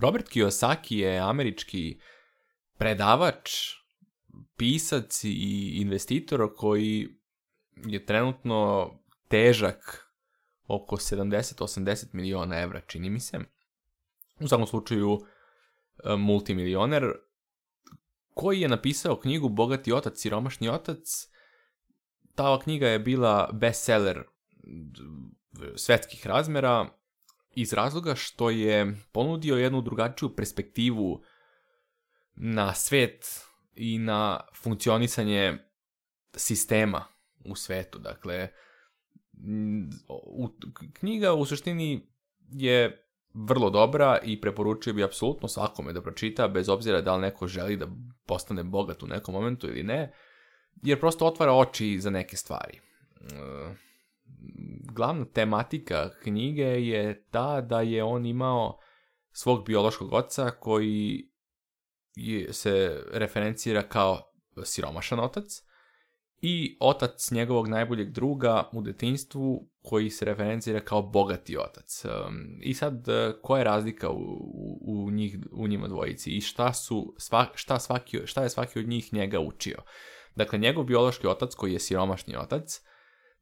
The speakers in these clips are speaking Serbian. Robert Kiyosaki je američki predavač, pisac i investitor koji je trenutno težak oko 70-80 miliona evra, čini mi se. U svakom slučaju e, multimilioner koji je napisao knjigu Bogati otac, siromašni otac. Ta knjiga je bila bestseller svetskih razmera, iz razloga što je ponudio jednu drugačiju perspektivu na svet i na funkcionisanje sistema u svetu. Dakle, knjiga u suštini je vrlo dobra i preporučio bi apsolutno svakome da pročita, bez obzira da li neko želi da postane bogat u nekom momentu ili ne, jer prosto otvara oči za neke stvari. E, glavna tematika knjige je ta da je on imao svog biološkog oca koji se referencira kao siromašan otac i otac njegovog najboljeg druga u detinstvu koji se referencira kao bogati otac. I sad, e, koja je razlika u, u, njih, u njima dvojici i šta, su, sva, šta, svaki, šta je svaki od njih njega učio? Dakle, njegov biološki otac koji je siromašni otac,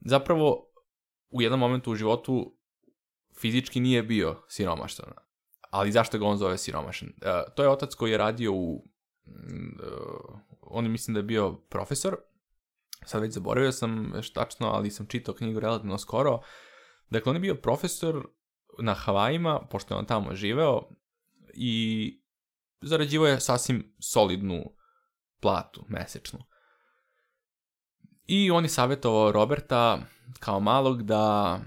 zapravo u jednom momentu u životu fizički nije bio siromašan. Ali zašto ga on zove siromašan? E, to je otac koji je radio u... Uh, on mislim da je bio profesor. Sad već zaboravio sam tačno, ali sam čitao knjigu relativno skoro. Dakle, on je bio profesor na Havajima, pošto je on tamo živeo, i zarađivao je sasvim solidnu platu mesečnu. I on je savjetovao Roberta kao malog da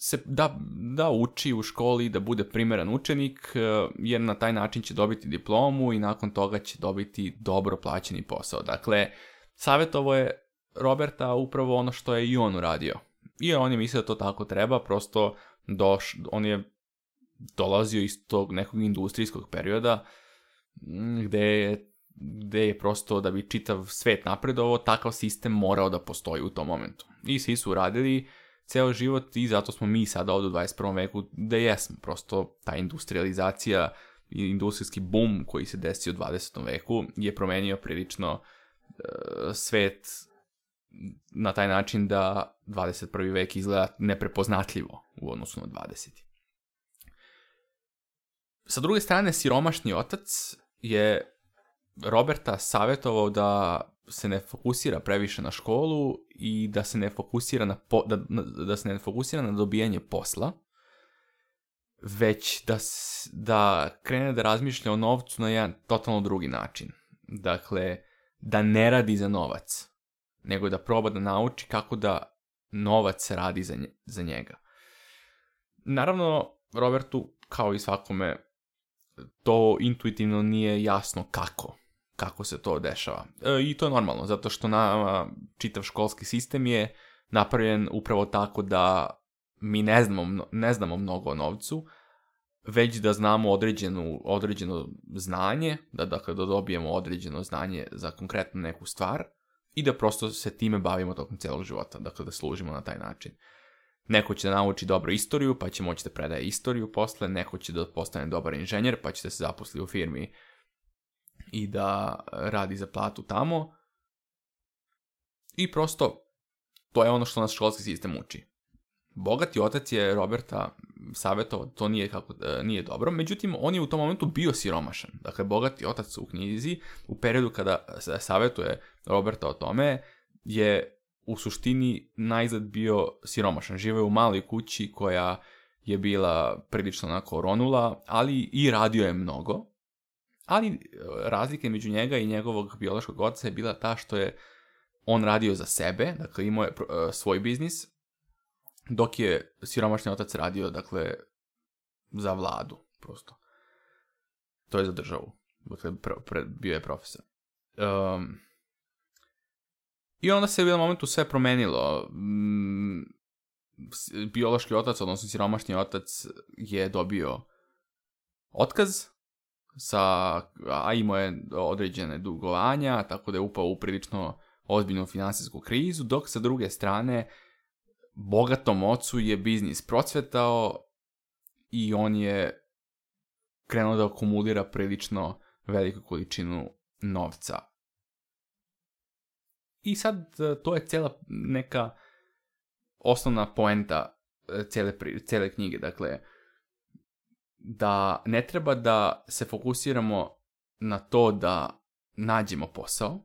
se da, da uči u školi, da bude primjeran učenik, e, jer na taj način će dobiti diplomu i nakon toga će dobiti dobro plaćeni posao. Dakle, savjetovo je Roberta upravo ono što je i on uradio. I on je mislio da to tako treba, prosto doš, on je dolazio iz tog nekog industrijskog perioda gdje je gde je prosto da bi čitav svet napredovao, takav sistem morao da postoji u tom momentu. I svi su uradili ceo život i zato smo mi sada ovdje u 21. veku da jesmo. Prosto ta industrializacija i industrijski bum koji se desio u 20. veku je promenio prilično e, svet na taj način da 21. vek izgleda neprepoznatljivo u odnosu na 20. Sa druge strane, siromašni otac je Roberta savjetovao da se ne fokusira previše na školu i da se ne fokusira na, da, da se ne fokusira na dobijanje posla, već da, da krene da razmišlja o novcu na jedan totalno drugi način. Dakle, da ne radi za novac, nego da proba da nauči kako da novac radi za, za njega. Naravno, Robertu, kao i svakome, to intuitivno nije jasno kako kako se to dešava. E, I to je normalno, zato što nama čitav školski sistem je napravljen upravo tako da mi ne znamo, ne znamo mnogo o novcu, već da znamo određenu, određeno znanje, da, dakle, da dobijemo određeno znanje za konkretnu neku stvar i da prosto se time bavimo tokom cijelog života, dakle da služimo na taj način. Neko će da nauči dobru istoriju, pa će moći da predaje istoriju posle, neko će da postane dobar inženjer, pa će da se zaposli u firmi i da radi za platu tamo. I prosto, to je ono što nas školski sistem uči. Bogati otac je Roberta savjetovao, to nije, kako, e, nije dobro, međutim, on je u tom momentu bio siromašan. Dakle, bogati otac u knjizi, u periodu kada savjetuje Roberta o tome, je u suštini najzad bio siromašan. je u maloj kući koja je bila prilično onako ronula, ali i radio je mnogo ali e, razlika među njega i njegovog biološkog oca je bila ta što je on radio za sebe, dakle imao je e, svoj biznis, dok je siromašni otac radio, dakle, za vladu, prosto. To je za državu. Dakle, bio je profesor. I onda se u jednom momentu sve promenilo. Mm, biološki otac, odnosno siromašni otac, je dobio otkaz sa, a imao je određene dugovanja, tako da je upao u prilično ozbiljnu financijsku krizu, dok sa druge strane bogatom ocu je biznis procvetao i on je krenuo da akumulira prilično veliku količinu novca. I sad e, to je cijela neka osnovna poenta e, cele cijele knjige. Dakle, da ne treba da se fokusiramo na to da nađemo posao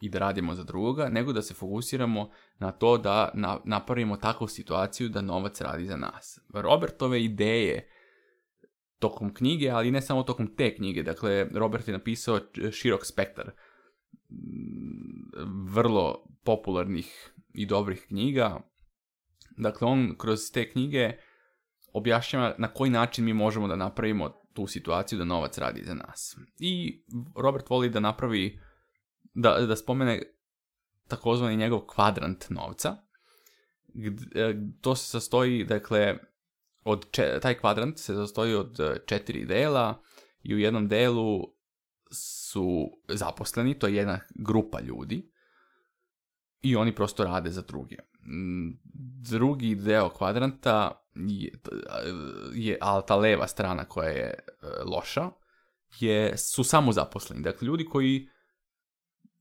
i da radimo za drugoga, nego da se fokusiramo na to da napravimo takvu situaciju da novac radi za nas. Robertove ideje tokom knjige, ali ne samo tokom te knjige. Dakle, Robert je napisao širok spektar mm, vrlo popularnih i dobrih knjiga. Dakle, on kroz te knjige objašnjava na koji način mi možemo da napravimo tu situaciju da novac radi za nas. I Robert voli da napravi, da, da spomene takozvani njegov kvadrant novca. E, to se sastoji, dakle, od taj kvadrant se sastoji od e, četiri dela i u jednom delu su zaposleni, to je jedna grupa ljudi i oni prosto rade za druge. Mm, drugi deo kvadranta je, je ali ta leva strana koja je e, loša, je, su samo Dakle, ljudi koji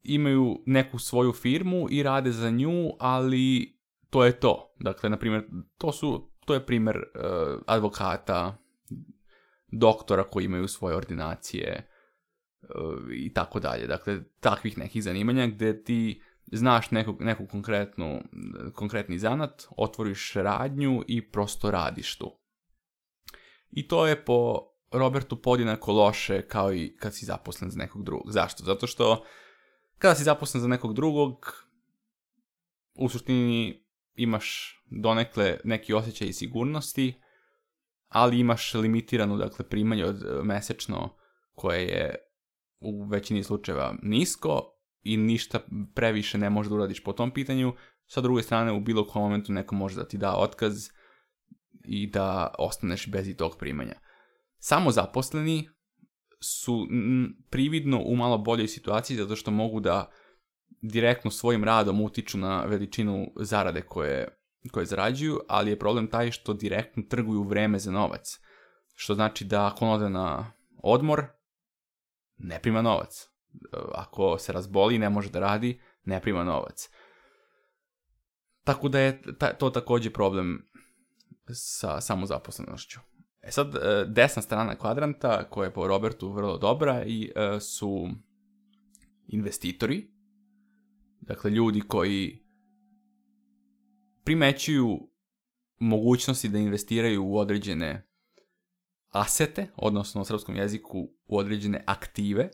imaju neku svoju firmu i rade za nju, ali to je to. Dakle, na primjer, to, su, to je primjer e, advokata, doktora koji imaju svoje ordinacije e, i tako dalje. Dakle, takvih nekih zanimanja gdje ti znaš neku, konkretnu, konkretni zanat, otvoriš radnju i prosto radiš tu. I to je po Robertu podjednako loše kao i kad si zaposlen za nekog drugog. Zašto? Zato što kada si zaposlen za nekog drugog, u suštini imaš donekle neki osjećaj sigurnosti, ali imaš limitiranu dakle, primanje od e, mesečno koje je u većini slučajeva nisko, i ništa previše ne možeš da uradiš po tom pitanju. Sa druge strane, u bilo kojem momentu neko može da ti da otkaz i da ostaneš bez i tog primanja. Samo zaposleni su prividno u malo boljoj situaciji zato što mogu da direktno svojim radom utiču na veličinu zarade koje, koje zarađuju, ali je problem taj što direktno trguju vreme za novac. Što znači da ako ode na odmor, ne prima novac ako se razboli ne može da radi, ne prima novac. Tako da je to također problem sa samozaposlenošću. E sad, e, desna strana kvadranta, koja je po Robertu vrlo dobra, i e, su investitori, dakle ljudi koji primećuju mogućnosti da investiraju u određene asete, odnosno u srpskom jeziku u određene aktive,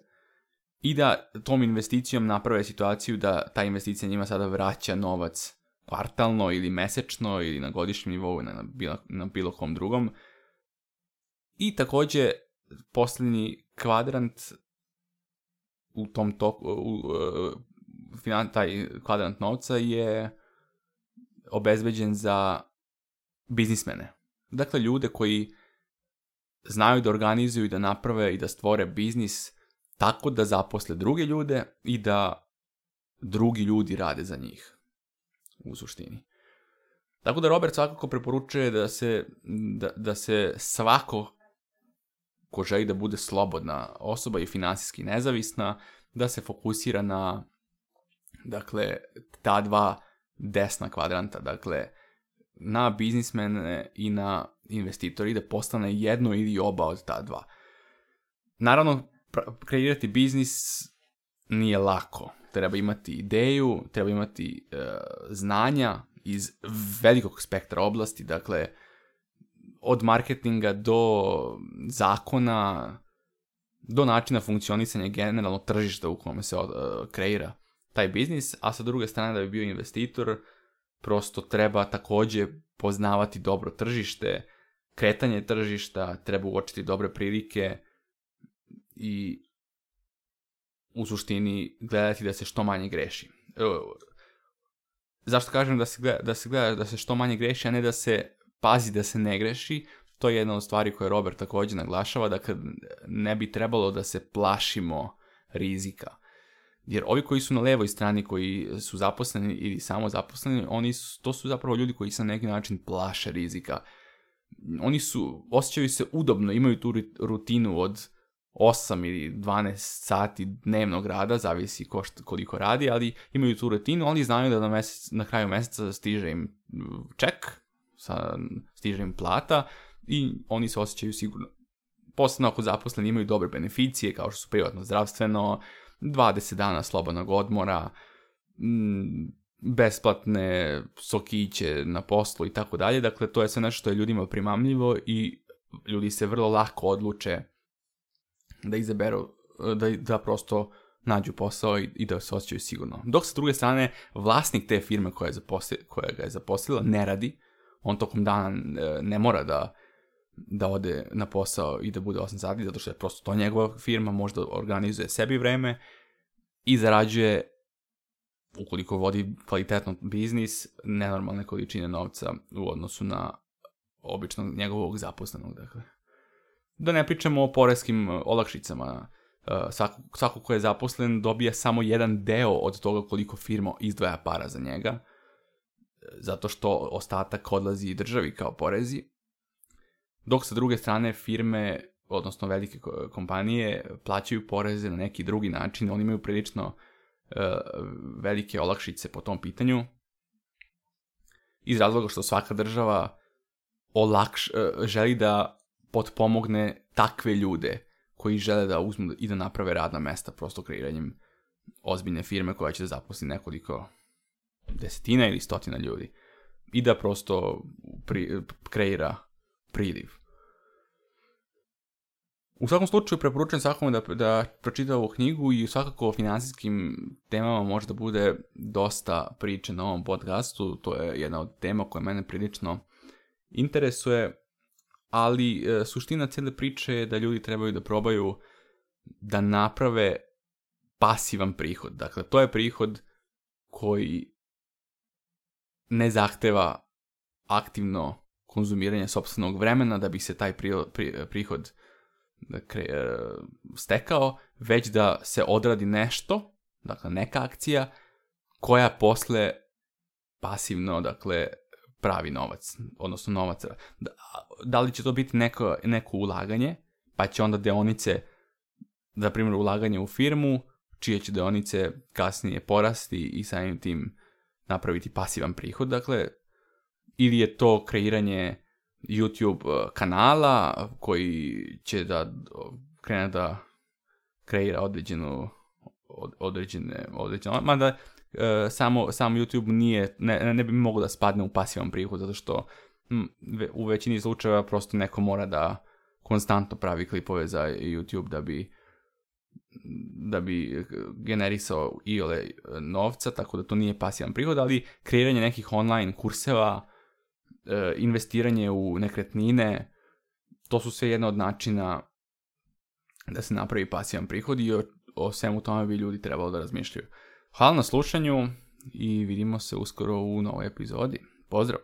i da tom investicijom naprave situaciju da ta investicija njima sada vraća novac kvartalno ili mesečno ili na godišnjem nivou na, bilo, na bilo kom drugom. I također posljednji kvadrant u tom toku, u, e, taj kvadrant novca je obezbeđen za biznismene. Dakle, ljude koji znaju da organizuju i da naprave i da stvore biznis tako da zaposle druge ljude i da drugi ljudi rade za njih u suštini. Tako da Robert svakako preporučuje da se, da, da se svako ko želi da bude slobodna osoba i financijski nezavisna, da se fokusira na dakle, ta dva desna kvadranta, dakle, na biznismene i na investitori, da postane jedno ili oba od ta dva. Naravno, kreirati biznis nije lako. Treba imati ideju, treba imati e, znanja iz velikog spektra oblasti, dakle od marketinga do zakona, do načina funkcionisanja generalno tržišta u kome se e, kreira taj biznis, a sa druge strane da bi bio investitor, prosto treba također poznavati dobro tržište, kretanje tržišta, treba uočiti dobre prilike, i u suštini gledati da se što manje greši. E, zašto kažem da se, gleda, da se gleda da se što manje greši, a ne da se pazi da se ne greši? To je jedna od stvari koje Robert također naglašava, da kad ne bi trebalo da se plašimo rizika. Jer ovi koji su na levoj strani, koji su zaposleni ili samo zaposleni, oni to su zapravo ljudi koji se na neki način plaše rizika. Oni su, osjećaju se udobno, imaju tu rutinu od 8 ili 12 sati dnevnog rada, zavisi ko koliko radi, ali imaju tu rutinu, oni znaju da na, na kraju mjeseca stiže im ček, sa, stiže im plata i oni se osjećaju sigurno. Posebno ako zaposleni imaju dobre beneficije kao što su privatno zdravstveno, 20 dana slobodnog odmora, mm, besplatne sokiće na poslu i tako dalje. Dakle, to je sve nešto što je ljudima primamljivo i ljudi se vrlo lako odluče da izaberu, da, da prosto nađu posao i, da se osjećaju sigurno. Dok sa druge strane, vlasnik te firme koja, je ga je zaposlila ne radi, on tokom dana e, ne mora da, da ode na posao i da bude 8 sati, zato što je prosto to njegova firma, možda organizuje sebi vreme i zarađuje, ukoliko vodi kvalitetno biznis, nenormalne količine novca u odnosu na običnog njegovog zaposlenog, dakle. Da ne pričamo o porezkim e, olakšicama. E, svako, svako ko je zaposlen dobija samo jedan deo od toga koliko firma izdvaja para za njega, e, zato što ostatak odlazi državi kao porezi. Dok sa druge strane firme, odnosno velike kompanije, plaćaju poreze na neki drugi način, oni imaju prilično velike olakšice po tom pitanju. Iz razloga što svaka država olakš, želi da potpomogne takve ljude koji žele da uzmu i da naprave radna mesta prosto kreiranjem ozbiljne firme koja će zaposli nekoliko desetina ili stotina ljudi i da prosto kreira priliv. U svakom slučaju preporučujem svakome da, da pročita ovu knjigu i svakako o financijskim temama možda bude dosta priče na ovom podcastu. To je jedna od tema koja mene prilično interesuje ali e, suština cijele priče je da ljudi trebaju da probaju da naprave pasivan prihod. Dakle, to je prihod koji ne zahteva aktivno konzumiranje sopstvenog vremena da bi se taj prihod e, stekao, već da se odradi nešto, dakle neka akcija, koja posle pasivno, dakle, pravi novac, odnosno novac. Da, da li će to biti neko, neko ulaganje, pa će onda deonice, za primjer ulaganje u firmu, čije će deonice kasnije porasti i samim tim napraviti pasivan prihod, dakle, ili je to kreiranje YouTube e, kanala koji će da krene da kreira određenu određene, određene, mada E, samo, sam YouTube nije, ne, ne bi mogao da spadne u pasivan prihod, zato što hm, u većini slučajeva prosto neko mora da konstantno pravi klipove za YouTube da bi da bi generisao ole e, novca, tako da to nije pasivan prihod, ali kreiranje nekih online kurseva, e, investiranje u nekretnine, to su sve jedna od načina da se napravi pasivan prihod i o, o svemu tome bi ljudi trebalo da razmišljaju. Hvala na slušanju i vidimo se uskoro u novoj epizodi. Pozdrav!